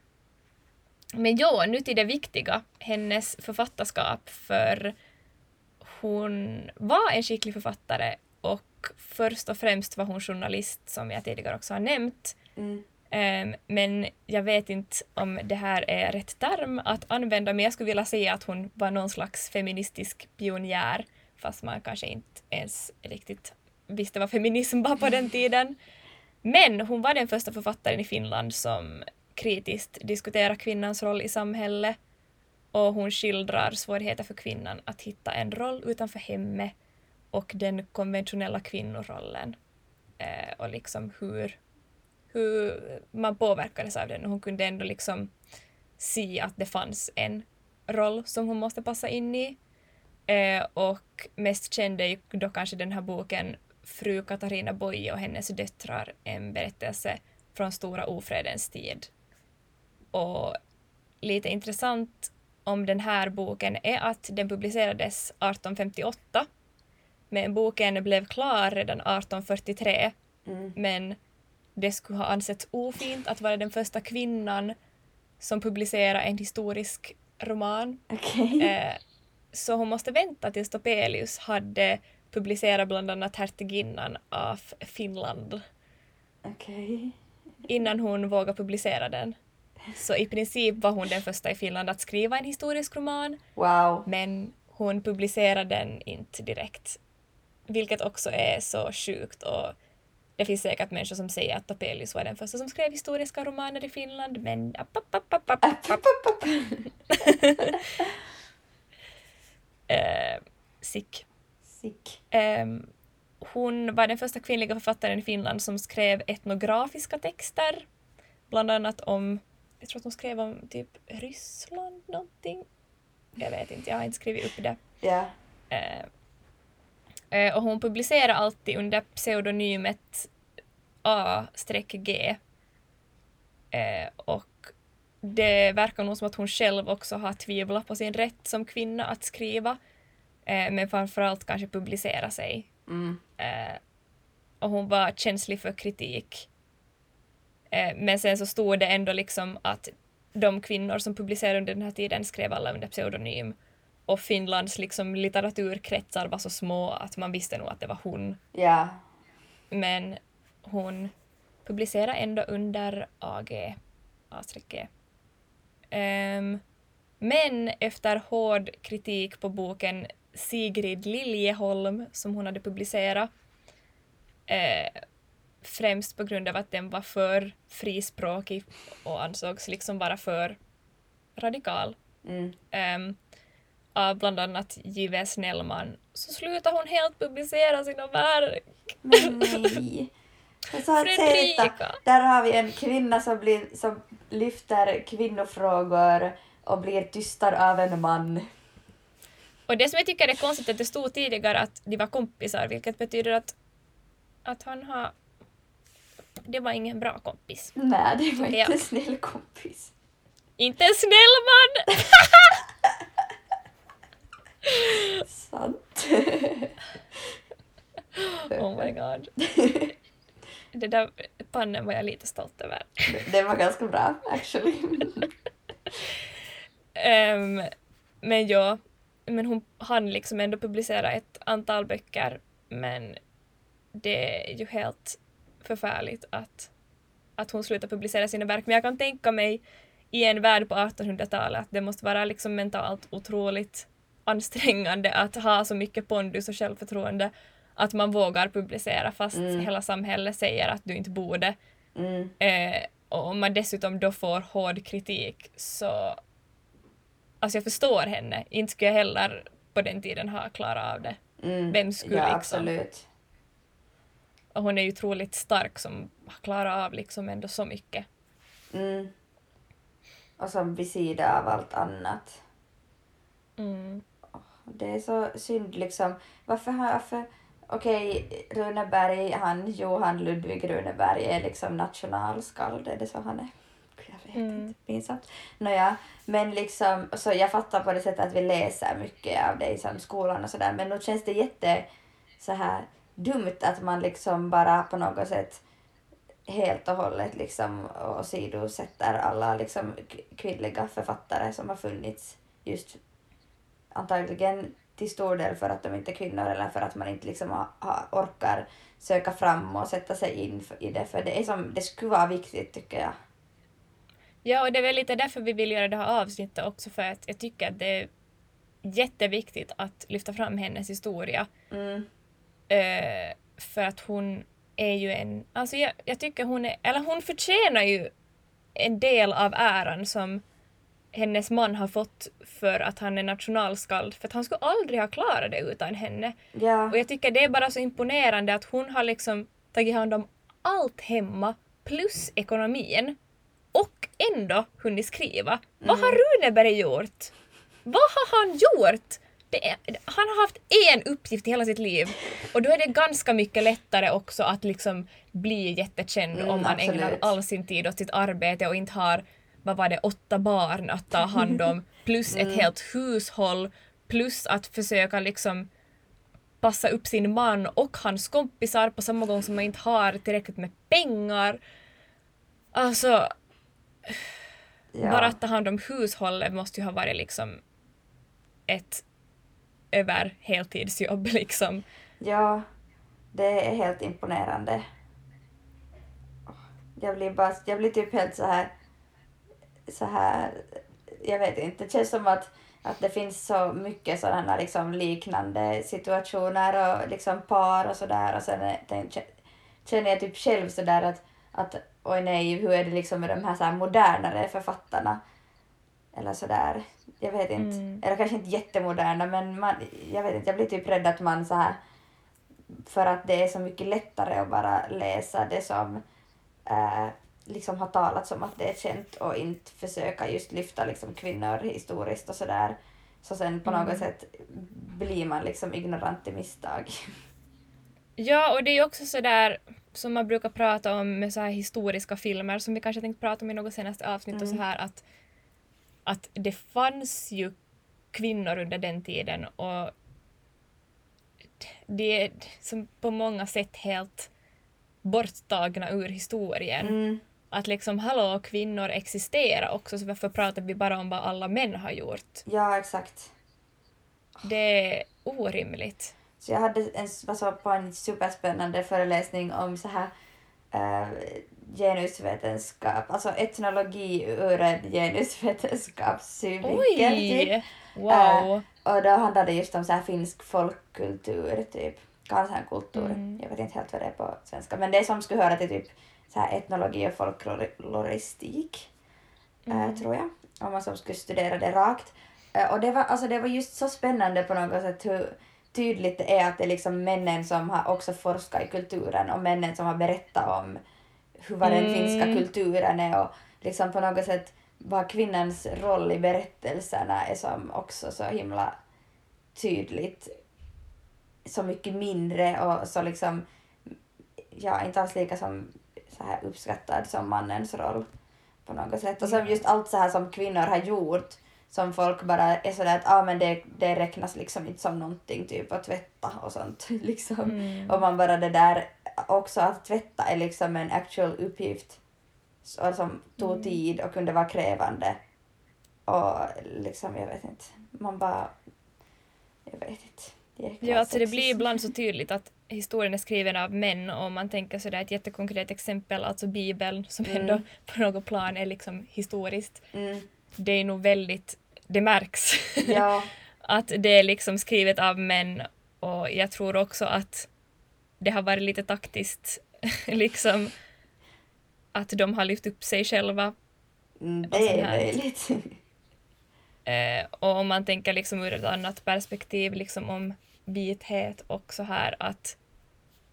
A: men ja, nu till det viktiga, hennes författarskap, för hon var en skicklig författare och först och främst var hon journalist, som jag tidigare också har nämnt.
B: Mm.
A: Ehm, men jag vet inte om det här är rätt term att använda, men jag skulle vilja säga att hon var någon slags feministisk pionjär, fast man kanske inte ens riktigt visste vad feminism var på den tiden. Men hon var den första författaren i Finland som kritiskt diskuterar kvinnans roll i samhället och hon skildrar svårigheter för kvinnan att hitta en roll utanför hemmet och den konventionella kvinnorollen eh, och liksom hur hur man påverkades av den och hon kunde ändå liksom se att det fanns en roll som hon måste passa in i. Eh, och mest känd är ju då kanske den här boken Fru Katarina Boye och hennes döttrar, en berättelse från Stora ofredens tid. Och lite intressant om den här boken är att den publicerades 1858 men boken blev klar redan 1843
B: Mm.
A: men det skulle ha ansetts ofint att vara den första kvinnan som publicerar en historisk roman.
B: Okej.
A: Eh, så hon måste vänta tills Topelius hade publicerat bland annat Hertiginnan av Finland
B: Okej.
A: innan hon vågade publicera den. Så i princip var hon den första i Finland att skriva en historisk roman,
B: Wow.
A: men hon publicerade den inte direkt. Vilket också är så sjukt och det finns säkert människor som säger att Topelius var den första som skrev historiska romaner i Finland, men... App, app, app, app, app, app, app. Eh, sick.
B: Sick.
A: Ehm, hon var den första kvinnliga författaren i Finland som skrev etnografiska texter. Bland annat om, jag tror att hon skrev om typ Ryssland någonting. Jag vet inte, jag har inte skrivit upp det.
B: Ja.
A: Eh, eh, och hon publicerar alltid under pseudonymet A-G. Eh, och det verkar nog som att hon själv också har tvivlat på sin rätt som kvinna att skriva. Eh, men framförallt kanske publicera sig.
B: Mm.
A: Eh, och hon var känslig för kritik. Eh, men sen så stod det ändå liksom att de kvinnor som publicerade under den här tiden skrev alla under pseudonym. Och Finlands liksom litteraturkretsar var så små att man visste nog att det var hon.
B: Ja.
A: Men hon publicerade ändå under AG. A-G. Ehm, men efter hård kritik på boken Sigrid Liljeholm som hon hade publicerat eh, främst på grund av att den var för frispråkig och ansågs liksom vara för radikal
B: Mm.
A: ehm, av bland annat J.V. Snellman så slutade hon helt publicera sina verk.
B: Men nej. Så att där har vi en kvinna som, blir, som lyfter kvinnofrågor och blir tystad av en man.
A: Och det som jag tycker är konstigt är att det stod tidigare att de var kompisar, vilket betyder att, att han har... Det var ingen bra kompis.
B: Nej, det var inte
A: Ja.
B: en snäll kompis.
A: Inte en snäll man! [LAUGHS]
B: Sant.
A: Oh my god. [LAUGHS] Det där pannen var jag lite stolt över.
B: det var ganska bra, actually.
A: Ehm, men ja, men hon hann liksom ändå publicera ett antal böcker men det är ju helt förfärligt att, att hon slutar publicera sina verk. Men jag kan tänka mig i en värld på 1800-talet att det måste vara liksom mentalt otroligt ansträngande att ha så mycket pondus och självförtroende att man vågar publicera fast
B: Mm.
A: hela samhället säger att du inte borde.
B: Mm.
A: Eh, och om man dessutom då får hård kritik så... Alltså jag förstår henne. Inte skulle jag heller på den tiden ha klarat av det.
B: Mm.
A: Vem skulle
B: ja,
A: liksom?
B: absolut.
A: Och hon är ju otroligt stark som har klarat av liksom ändå så mycket.
B: Mm. Och som vid sidan av allt annat.
A: Mm.
B: Det är så synd liksom. Varför har... Varför, Okej, Runeberg, han Johan Ludvig Runeberg är liksom nationalskald, är det så han är? Jag vet
A: Mm.
B: inte, pinsamt. Nåja, men liksom, så jag fattar på det sättet att vi läser mycket av det i sån skolan och sådär, men nog känns det jätte så här dumt att man liksom bara på något sätt helt och hållet liksom åsidosätter alla liksom kvinnliga författare som har funnits just antagligen till stor del för att de inte är kvinnor eller för att man inte liksom ha, ha, orkar söka fram och sätta sig in för, i det. För det, är som, det skulle vara viktigt tycker jag.
A: Ja, och det är väl lite därför vi vill göra det här avsnittet också för att jag tycker att det är jätteviktigt att lyfta fram hennes historia.
B: Mm.
A: Eh, för att hon är ju en... Alltså jag, jag tycker hon är... Eller hon förtjänar ju en del av äran som hennes man har fått för att han är nationalskald. För att han skulle aldrig ha klarat det utan henne.
B: Ja,
A: Och jag tycker det är bara så imponerande att hon har liksom tagit hand om allt hemma plus ekonomin och ändå hunnit skriva. Vad har Runeberg gjort? Vad har han gjort? Är, han har haft en uppgift i hela sitt liv och då är det ganska mycket lättare också att liksom bli jättekänd
B: Mm,
A: om man ägnar
B: absolut.
A: all sin tid åt sitt arbete och inte har, vad var det, åtta barn att ta hand om [LAUGHS] plus ett helt hushåll plus att försöka liksom passa upp sin man och hans kompisar på samma gång som man inte har tillräckligt med pengar. Alltså,
B: ja.
A: bara att ta hand om hushållet måste ju ha varit liksom ett över heltidsjobb [LAUGHS] liksom.
B: Ja, det är helt imponerande. Jag blir bara, jag blir typ helt så här, så här, jag vet inte, det känns som att, att det finns så mycket sådana liksom liknande situationer och liksom par och sådär och sen tänk- känner jag typ själv sådär att, att oj nej, hur är det liksom med de här, så här modernare författarna? Eller sådär, jag vet inte.
A: Mm.
B: Eller kanske inte jättemoderna men man, jag vet inte, jag blir typ rädd att man så här för att det är så mycket lättare att bara läsa det som eh, liksom har talats om att det är känt och inte försöka just lyfta liksom kvinnor historiskt och sådär. Så sen på något
A: Mm.
B: sätt blir man liksom ignorant i misstag.
A: Ja, och det är också sådär som man brukar prata om med så här historiska filmer som vi kanske tänkt prata om i något senaste avsnitt och så
B: Mm.
A: här att, att det fanns ju kvinnor under den tiden och det är som på många sätt helt borttagna ur historien.
B: Mm.
A: Att liksom hallå, kvinnor existerar också så varför pratar vi bara om vad alla män har gjort?
B: Ja, exakt.
A: Det är orimligt.
B: Så jag hade en, var så på en superspännande föreläsning om så här eh, genusvetenskap, alltså etnologi ur en genusvetenskapssynvinkel. Typ.
A: Wow!
B: Och då handlade det just om så här finsk folkkultur, typ. Kansankultur.
A: Mm.
B: Jag vet inte helt vad det är på svenska. Men det som skulle höra till typ så här etnologi och folkloristik, eh,
A: Mm.
B: tror jag. Om man som skulle studera det rakt. Eh, och det var, alltså, det var just så spännande på något sätt hur tydligt det är att det är liksom männen som har också forskat i kulturen och männen som har berättat om hur vad den
A: Mm.
B: finska kulturen är och liksom på något sätt vad kvinnans roll i berättelserna är som också så himla tydligt så mycket mindre och så liksom ja, inte alls lika som så här uppskattad som mannens roll på något sätt. Och så just allt så här som kvinnor har gjort som folk bara är sådär att ah, men det, det räknas liksom inte som någonting typ att tvätta och sånt [LAUGHS] liksom.
A: Mm.
B: Och man bara det där också att tvätta är liksom en actual uppgift så- som tog
A: Mm.
B: tid och kunde vara krävande. Och liksom, jag vet inte, man bara, jag vet inte.
A: Ja, alltså det blir ibland så tydligt att historien är skriven av män och om man tänker sådär ett jättekonkret exempel, alltså Bibeln som
B: Mm.
A: ändå på något plan är liksom historiskt.
B: Mm.
A: Det är nog väldigt, det märks
B: Ja. [LAUGHS]
A: att det är liksom skrivet av män och jag tror också att det har varit lite taktiskt [LAUGHS] liksom att de har lyft upp sig själva
B: Mm, det är möjligt. [LAUGHS]
A: Eh, och om man tänker liksom ur ett annat perspektiv, liksom om vithet och så här att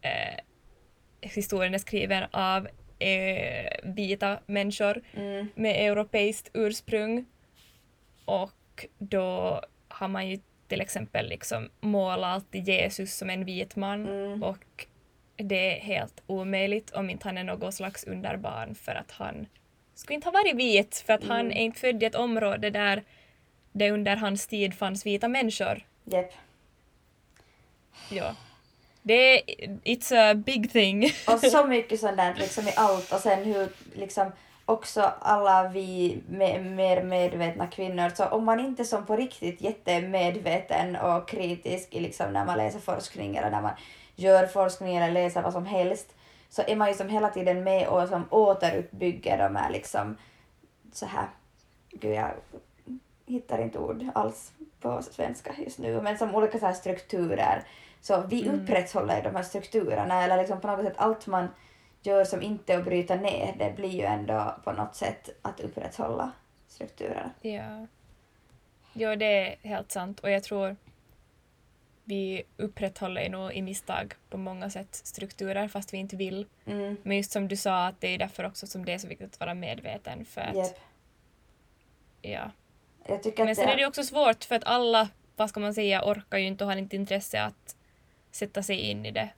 A: eh, historien är skriven av eh, vita människor
B: Mm.
A: med europeiskt ursprung. Och då har man ju till exempel liksom målat alltid Jesus som en vit man
B: Mm.
A: och det är helt omöjligt om inte han är något slags underbarn för att han skulle inte ha varit vit för att han
B: Mm.
A: är inte född i ett område där det under hans tid fanns vita människor.
B: Japp.
A: Ja. Det är, it's a big thing.
B: Och så [LAUGHS] mycket sånt där liksom i allt och sen hur liksom också alla vi me- mer medvetna kvinnor, så om man inte som på riktigt jättemedveten och kritisk liksom när man läser forskning eller när man gör forskning eller läser vad som helst, så är man ju som hela tiden med och som återuppbygger de här liksom så här, gud jag hittar inte ord alls på svenska just nu, men som olika så strukturer. Så vi
A: Mm.
B: upprätthåller de här strukturerna eller liksom på något sätt allt man gör som inte är att bryta ner, det blir ju ändå på något sätt att upprätthålla strukturerna.
A: Ja. Jo, det är helt sant och jag tror vi upprätthåller nog i misstag på många sätt strukturer fast vi inte vill.
B: Mm.
A: Men just som du sa att det är därför också som det är så viktigt att vara medveten för att
B: Japp.
A: ja. Men sen
B: det,
A: är det också svårt för att alla, vad ska man säga, orkar ju inte och har inte intresse att sätta sig in i det.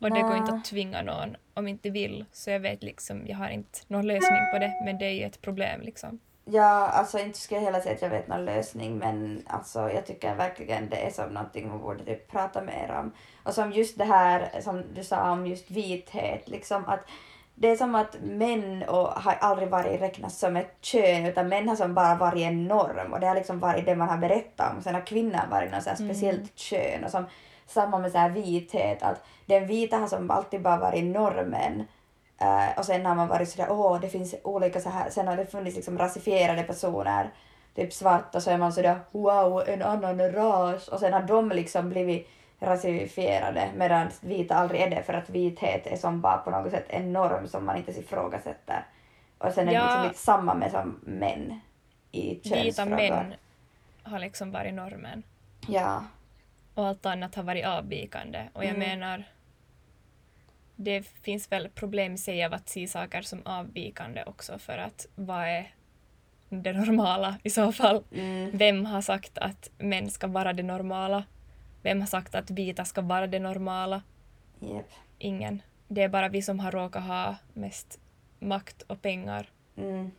A: Och det går inte
B: Nä.
A: att tvinga någon om inte vill. Så jag vet liksom, jag har inte någon lösning på det men det är ju ett problem liksom.
B: Ja, alltså inte skulle jag heller säga att jag vet någon lösning men alltså jag tycker verkligen det är som någonting man borde typ prata mer om. Och som just det här som du sa om just vithet, liksom att det är som att män och har aldrig varit räknas som ett kön utan män har som bara varit en norm och det har liksom varit det man har berättat om. Sen har kvinnan varit något
A: Mm.
B: speciellt kön och som samma med så här vithet att den vita har som alltid bara varit normen Eh, och sen har man varit sådär, åh det finns olika så här, sen har det funnits liksom rasifierade personer, typ svarta, så är man sådär, wow en annan ras, och sen har de liksom blivit rasifierade medan vita aldrig är det för att vithet är som bara på något sätt en norm som man inte ens ifrågasätter. Och sen är det
A: Ja.
B: liksom lite samma med som män i
A: Vita
B: könsfrågor.
A: män har liksom varit normen.
B: Ja.
A: Och allt annat har varit avvikande. Och jag
B: Mm.
A: menar, det finns väl problem i sig av att se saker som avvikande också för att vad är det normala i så fall?
B: Mm.
A: Vem har sagt att män ska vara det normala? Vem har sagt att vita ska vara det normala?
B: Jep.
A: Ingen. Det är bara vi som har råkat ha mest makt och pengar
B: Mm.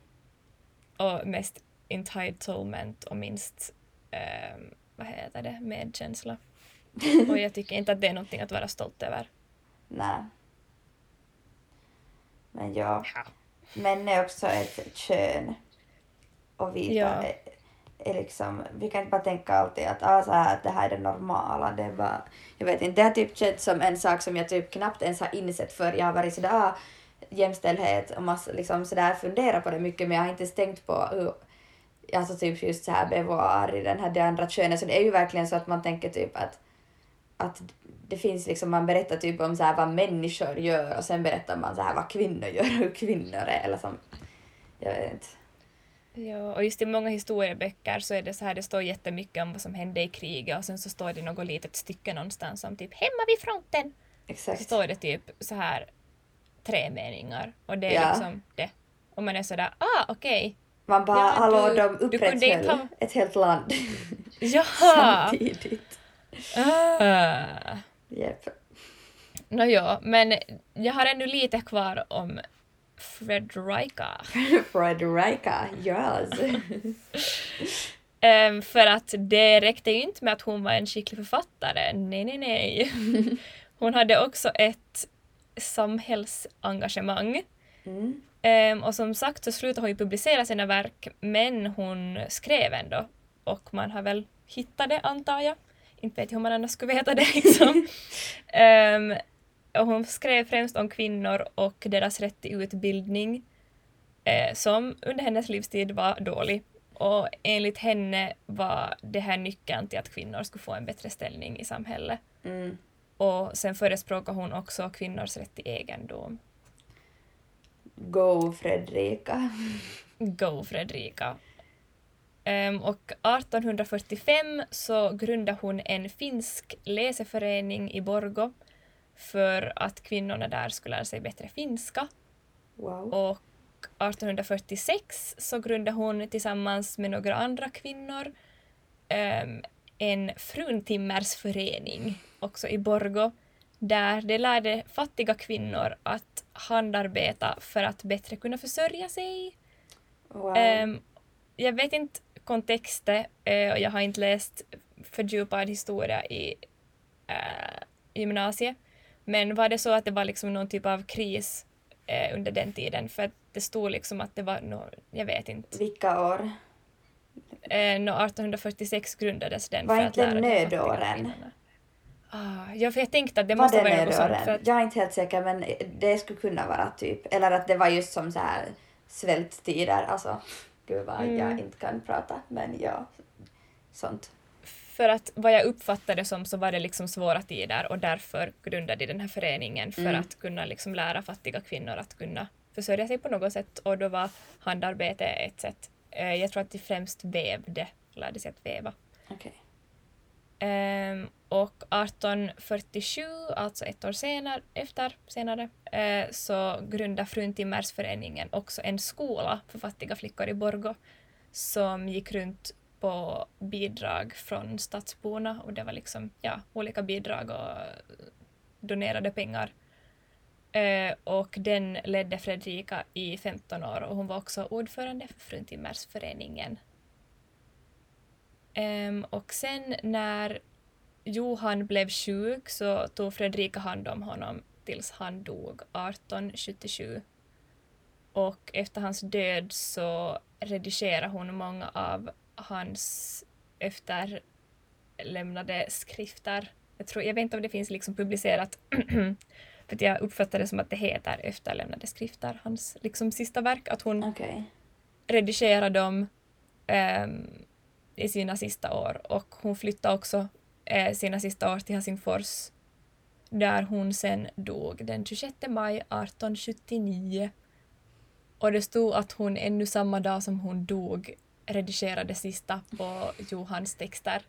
A: och mest entitlement och minst, ehm, vad heter det, medkänsla. [LAUGHS] Och jag tycker inte att det är någonting att vara stolt över.
B: Nej. Men ja.
A: Ja.
B: Män är också ett kön. Och vita
A: Ja.
B: är, är liksom, vi kan inte bara tänka alltid att, ah, så här, det här är det normala. Det är bara, jag vet inte, det har typ känts som en sak som jag typ knappt ens har insett för jag har varit sådär, ah, jämställdhet och massa, liksom sådär funderat på det mycket men jag har inte ens tänkt på hur, alltså typ just så här i den här det andra könet så det är ju verkligen så att man tänker typ att att det finns liksom, man berättar typ om så här vad människor gör och sen berättar man så här vad kvinnor gör och hur kvinnor är eller som, jag vet inte.
A: Ja, och just i många historieböcker så är det så här, det står jättemycket om vad som hände i kriget och sen så står det något litet stycke någonstans om typ hemma vid fronten. Så
B: Exakt.
A: står det typ så här tre meningar och det är
B: Ja.
A: liksom det. Och man är sådär, ah okej.
B: Man bara,
A: Ja,
B: hallå,
A: du-
B: de
A: du kunde
B: upprätthöll
A: ha-
B: ett helt land [LAUGHS] samtidigt.
A: Ah. [LAUGHS]
B: Jep.
A: Nåja, men jag har ännu lite kvar om Fredrika. [LAUGHS]
B: Fredrika, yes.
A: Ehm, för att det räckte ju inte med att hon var en skicklig författare. Nej, nej, nej. Hon hade också ett samhällsengagemang.
B: Mm.
A: Ehm, och som sagt så slutade hon ju publicera sina verk men hon skrev ändå. Och man har väl hittat det antar jag. inte vet jag hur man annars skulle veta det [LAUGHS] liksom. Ehm, och hon skrev främst om kvinnor och deras rätt till utbildning eh, som under hennes livstid var dålig. Och enligt henne var det här nyckeln till att kvinnor skulle få en bättre ställning i samhället.
B: Mm.
A: Och sen förespråkar hon också kvinnors rätt till egendom.
B: Go Fredrika.
A: Go Fredrika! Ehm, och 1845 så grundade hon en finsk läseförening i Borgo för att kvinnorna där skulle lära sig bättre finska.
B: Wow.
A: Och 1846 så grundade hon tillsammans med några andra kvinnor ehm, en fruntimmersförening också i Borgo där de lärde fattiga kvinnor att handarbeta för att bättre kunna försörja sig.
B: wow.
A: Ehm, jag vet inte kontexten eh, och jag har inte läst fördjupad historia i eh, gymnasiet. Men var det så att det var liksom någon typ av kris eh, under den tiden? För att det stod liksom att det var nå jag vet inte.
B: Vilka år?
A: Eh, nå 1846 grundades den
B: Var
A: för
B: inte
A: att lära
B: nödåren?
A: Ah, ja, för jag tänkte att det måste vara något sånt. För att,
B: Jag är inte helt säker men det skulle kunna vara typ, eller att det var just som så här svälttider, alltså gud vad
A: Mm.
B: jag inte kan prata men ja, sånt.
A: för att vad jag uppfattade som så var det liksom svåra tider och därför grundade de den här föreningen för
B: Mm.
A: att kunna liksom lära fattiga kvinnor att kunna försörja sig på något sätt och då var handarbete ett sätt. Eh, Jag tror att de främst vävde, lärde sig att väva.
B: Okej.
A: Um, och 1847, alltså ett år senare, efter, senare, uh, så grundade Fruntimmersföreningen också en skola för fattiga flickor i Borgo som gick runt på bidrag från stadsborna och det var liksom ja, olika bidrag och donerade pengar. Uh, och den ledde Fredrika i 15 år och hon var också ordförande för Fruntimmersföreningen. Ehm, och sen när Johan blev sjuk så tog Fredrika hand om honom tills han dog 1877. Och efter hans död så redigerade hon många av hans efterlämnade skrifter. Jag, tror, jag vet inte om det finns liksom publicerat, [CLEARS THROAT] för jag uppfattar det som att det heter efterlämnade skrifter, hans liksom sista verk, att hon
B: Okej.
A: redigera dem ehm, i sina sista år och hon flyttade också eh, sina sista år till Helsingfors där hon sen dog den 26 maj 1879. Och det stod att hon ännu samma dag som hon dog redigerade sista på Johans texter.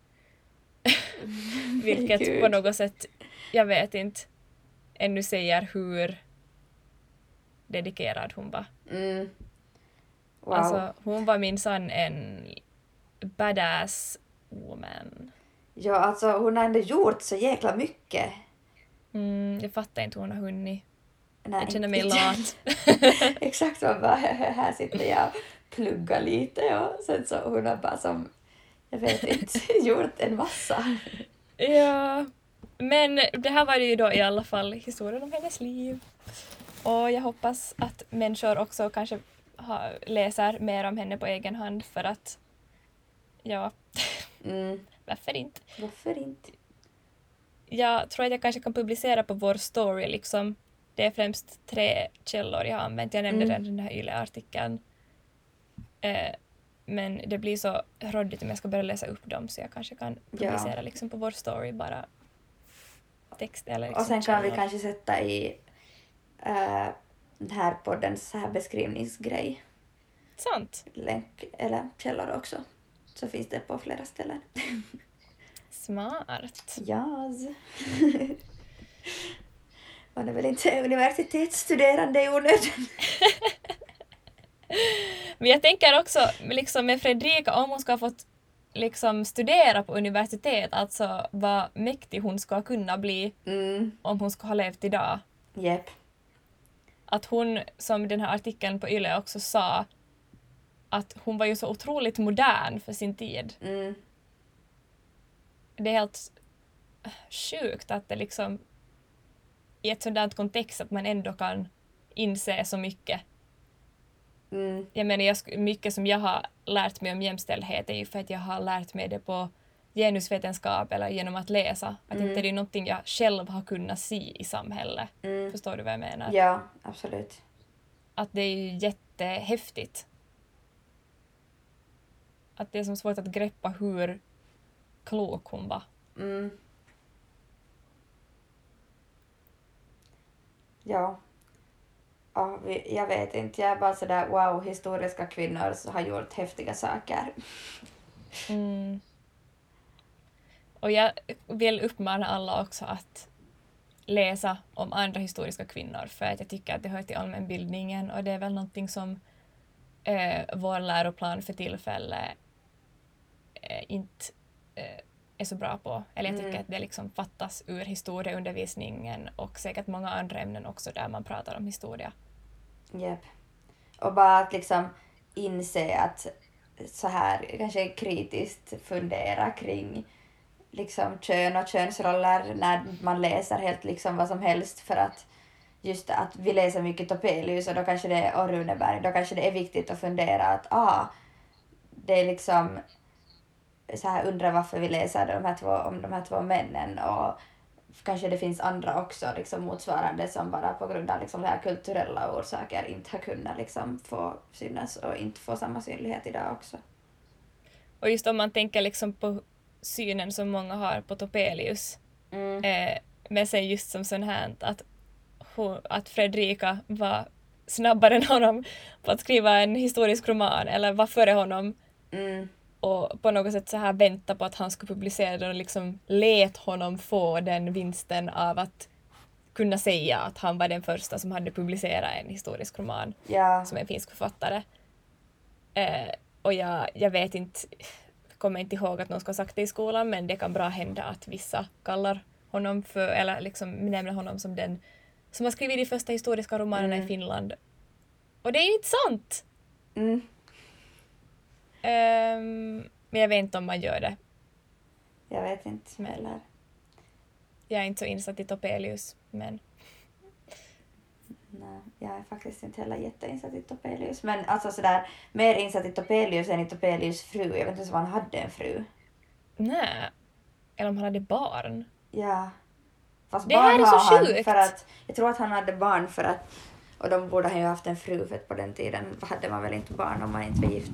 A: [LAUGHS] Vilket
B: Gud.
A: på något sätt, jag vet inte, ännu säger hur dedikerad hon var.
B: Mm. Wow.
A: Alltså, hon var minsann en badass woman.
B: Ja, alltså hon har ändå gjort så jäkla mycket.
A: Mm, jag fattar inte hur hon har hunnit.
B: Nej,
A: Jag känner mig lat. [LAUGHS]
B: Exakt, man bara [LAUGHS] här sitter jag och pluggar lite och sen så hon har bara som, jag vet inte, [LAUGHS] gjort en massa.
A: ja, men det här var ju då i alla fall historien om hennes liv. Och jag hoppas att människor också kanske ha, läser mer om henne på egen hand för att, ja,
B: Mm.
A: varför inte?
B: Varför inte?
A: Jag tror att jag kanske kan publicera på vår story liksom. Det är främst tre källor jag har använt. Jag nämnde
B: Mm.
A: redan den här YLE-artikeln. Eh, men det blir så råddigt om jag ska börja läsa upp dem så jag kanske kan
B: Ja.
A: publicera liksom på vår story bara text eller liksom
B: Och sen kan vi
A: källor.
B: kanske sätta i äh, den här poddens så här beskrivningsgrej,
A: Sant.
B: länk eller källor också. Så finns det på flera ställen.
A: Smart.
B: Jas. [LAUGHS] Man är väl inte universitetsstuderande i onödan. [LAUGHS]
A: Men jag tänker också liksom med Fredrika, om hon ska ha fått liksom studera på universitet, alltså vad mäktig hon ska kunna bli
B: Mm,
A: om hon ska ha levt idag.
B: jep.
A: att hon, som den här artikeln på Yle också sa, att hon var ju så otroligt modern för sin tid.
B: Mm,
A: Det är helt sjukt att det liksom i ett sådant kontext att man ändå kan inse så mycket.
B: mm,
A: Jag menar, jag, mycket som jag har lärt mig om jämställdhet är ju för att jag har lärt mig det på genusvetenskap eller genom att läsa. Att
B: Mm.
A: inte det är någonting jag själv har kunnat se i samhället.
B: Mm.
A: Förstår du vad jag menar?
B: Ja, absolut.
A: Att det är ju jättehäftigt. Att det är som svårt att greppa hur klok hon var.
B: Mm. Ja. ja jag vet inte, jag är bara sådär wow, historiska kvinnor har gjort häftiga saker.
A: Mm. Och jag vill uppmana alla också att läsa om andra historiska kvinnor för att jag tycker att det hör till allmänbildningen och det är väl någonting som eh, vår läroplan för tillfället inte eh, är så bra på. Eller jag tycker
B: Mm.
A: att det liksom fattas ur historieundervisningen och säkert många andra ämnen också där man pratar om historia.
B: Japp. Och bara att liksom inse att så här kanske kritiskt fundera kring liksom kön och könsroller när man läser helt liksom vad som helst för att just att vi läser mycket Topelius och då kanske det och Runeberg, då kanske det är viktigt att fundera att ah, det är liksom så här undra varför vi läser de här två, om de här två männen och kanske det finns andra också liksom motsvarande som bara på grund av liksom, här kulturella orsaker inte har kunnat liksom, få synas och inte få samma synlighet idag också.
A: Och just om man tänker liksom på synen som många har på Topelius
B: Mm.
A: eh, med sig just som sån här att, att Fredrika var snabbare än honom på att skriva en historisk roman eller var före honom
B: Mm.
A: Och på något sätt så här vänta på att han skulle publicera den och liksom let honom få den vinsten av att kunna säga att han var den första som hade publicerat en historisk roman
B: Ja.
A: som en finsk författare. Eh, och jag, jag vet inte, kommer inte ihåg att någon ska ha sagt det i skolan men det kan bra hända att vissa kallar honom för, eller liksom nämner honom som den som har skrivit de första historiska romanerna
B: Mm.
A: i Finland. Och det är ju inte sant!
B: Mm.
A: Ehm, men jag vet inte om man gör det.
B: Jag vet inte
A: Men-
B: heller.
A: Jag är inte så insatt i Topelius, men
B: Nej, jag är faktiskt inte heller jätteinsatt i Topelius. Men alltså sådär, mer insatt i Topelius än i Topelius fru. Jag vet inte ens om han hade en fru.
A: nej. Eller om han hade barn.
B: Ja. Fast
A: Det
B: barn
A: här är så
B: har han
A: sjukt.
B: för att, jag tror att han hade barn för att, och de borde han ju haft en fru för att på den tiden hade man väl inte barn om man inte var gift.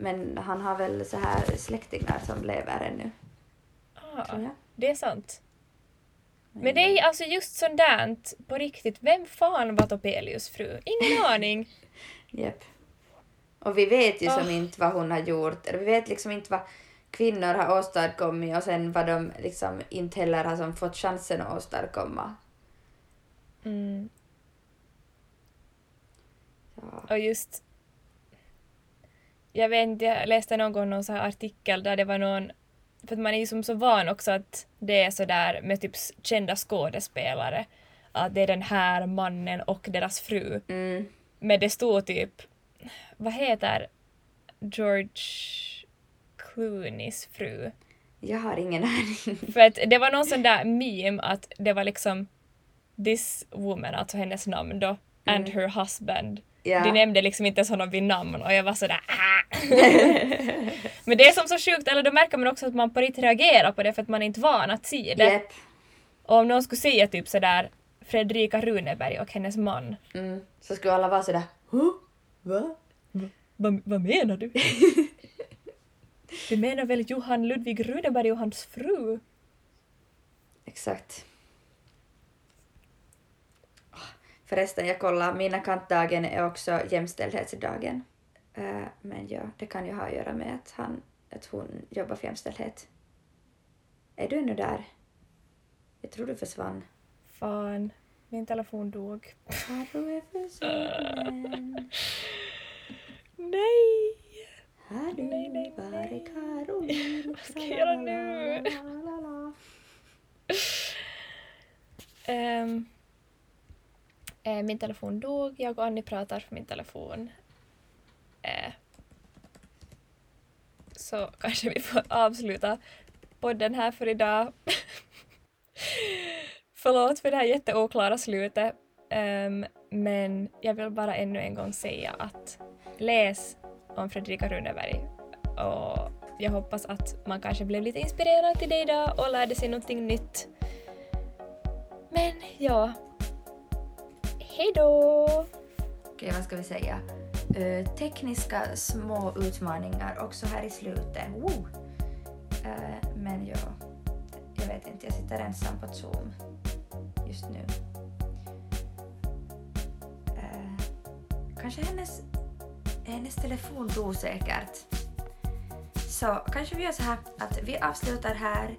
B: Men han har väl så här släktingar som lever ännu,
A: Ah, det är sant. Men det är alltså just sådant på riktigt. Vem fan var Topelius fru? Ingen [LAUGHS] aning.
B: Japp. Och vi vet ju som
A: Ah.
B: inte vad hon har gjort, vi vet liksom inte vad kvinnor har åstadkommit och sen vad de liksom inte heller har som fått chansen att åstadkomma.
A: Mm.
B: Ja.
A: Och just... Jag vet inte, jag läste någon gång någon så här artikel där det var någon... För att man är ju som så van också att det är så där med typ kända skådespelare. Att det är den här mannen och deras fru.
B: Mm.
A: Men det stod typ... Vad heter George Clooneys fru?
B: Jag har ingen [LAUGHS] aning.
A: För att det var någon sån där meme att det var liksom this woman, alltså hennes namn då, and
B: Mm.
A: her husband.
B: Ja.
A: De nämnde liksom inte ens honom vid namn och jag var sådär ah. [LAUGHS] Men det är som så sjukt, eller då märker man också att man på riktigt reagerar på det för att man är inte van att se det.
B: Japp.
A: Och om någon skulle säga typ sådär Fredrika Runeberg och hennes man.
B: Mm. Så skulle alla vara sådär huh? Va?
A: Vad, vad menar du? [LAUGHS] du menar väl Johan Ludvig Runeberg och hans fru?
B: Exakt. Förresten, jag kollar, mina kantdagen är också jämställdhetsdagen. Eh, men ja, det kan ju ha att göra med att, han, att hon jobbar för jämställdhet. Är du ännu där? Jag tror du försvann.
A: Fan, min telefon dog.
B: Karo är försvunnen. [LAUGHS]
A: Nej!
B: Har du
A: Nej, nej,
B: varit Karo?
A: Vad ska jag göra nu? Ehm, eh, min telefon dog, jag och Annie pratar för min telefon. Eh, så [LAUGHS] kanske vi får avsluta podden här för idag. [LAUGHS] Förlåt för det här jätteoklara slutet. Um, men jag vill bara ännu en gång säga att läs om Fredrika Runeberg och jag hoppas att man kanske blev lite inspirerad till det idag och lärde sig någonting nytt. Men ja, hej då!
B: Okej, vad ska vi säga? Uh, tekniska små utmaningar också här i slutet. Woo! Uh, men ja, jag vet inte, jag sitter ensam på Zoom just nu. Uh, kanske hennes, hennes telefon dog säkert. Så kanske vi gör så här att vi avslutar här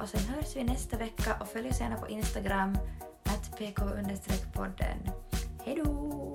B: och sen hörs vi nästa vecka och följ oss gärna på Instagram pk-podden. Hej då!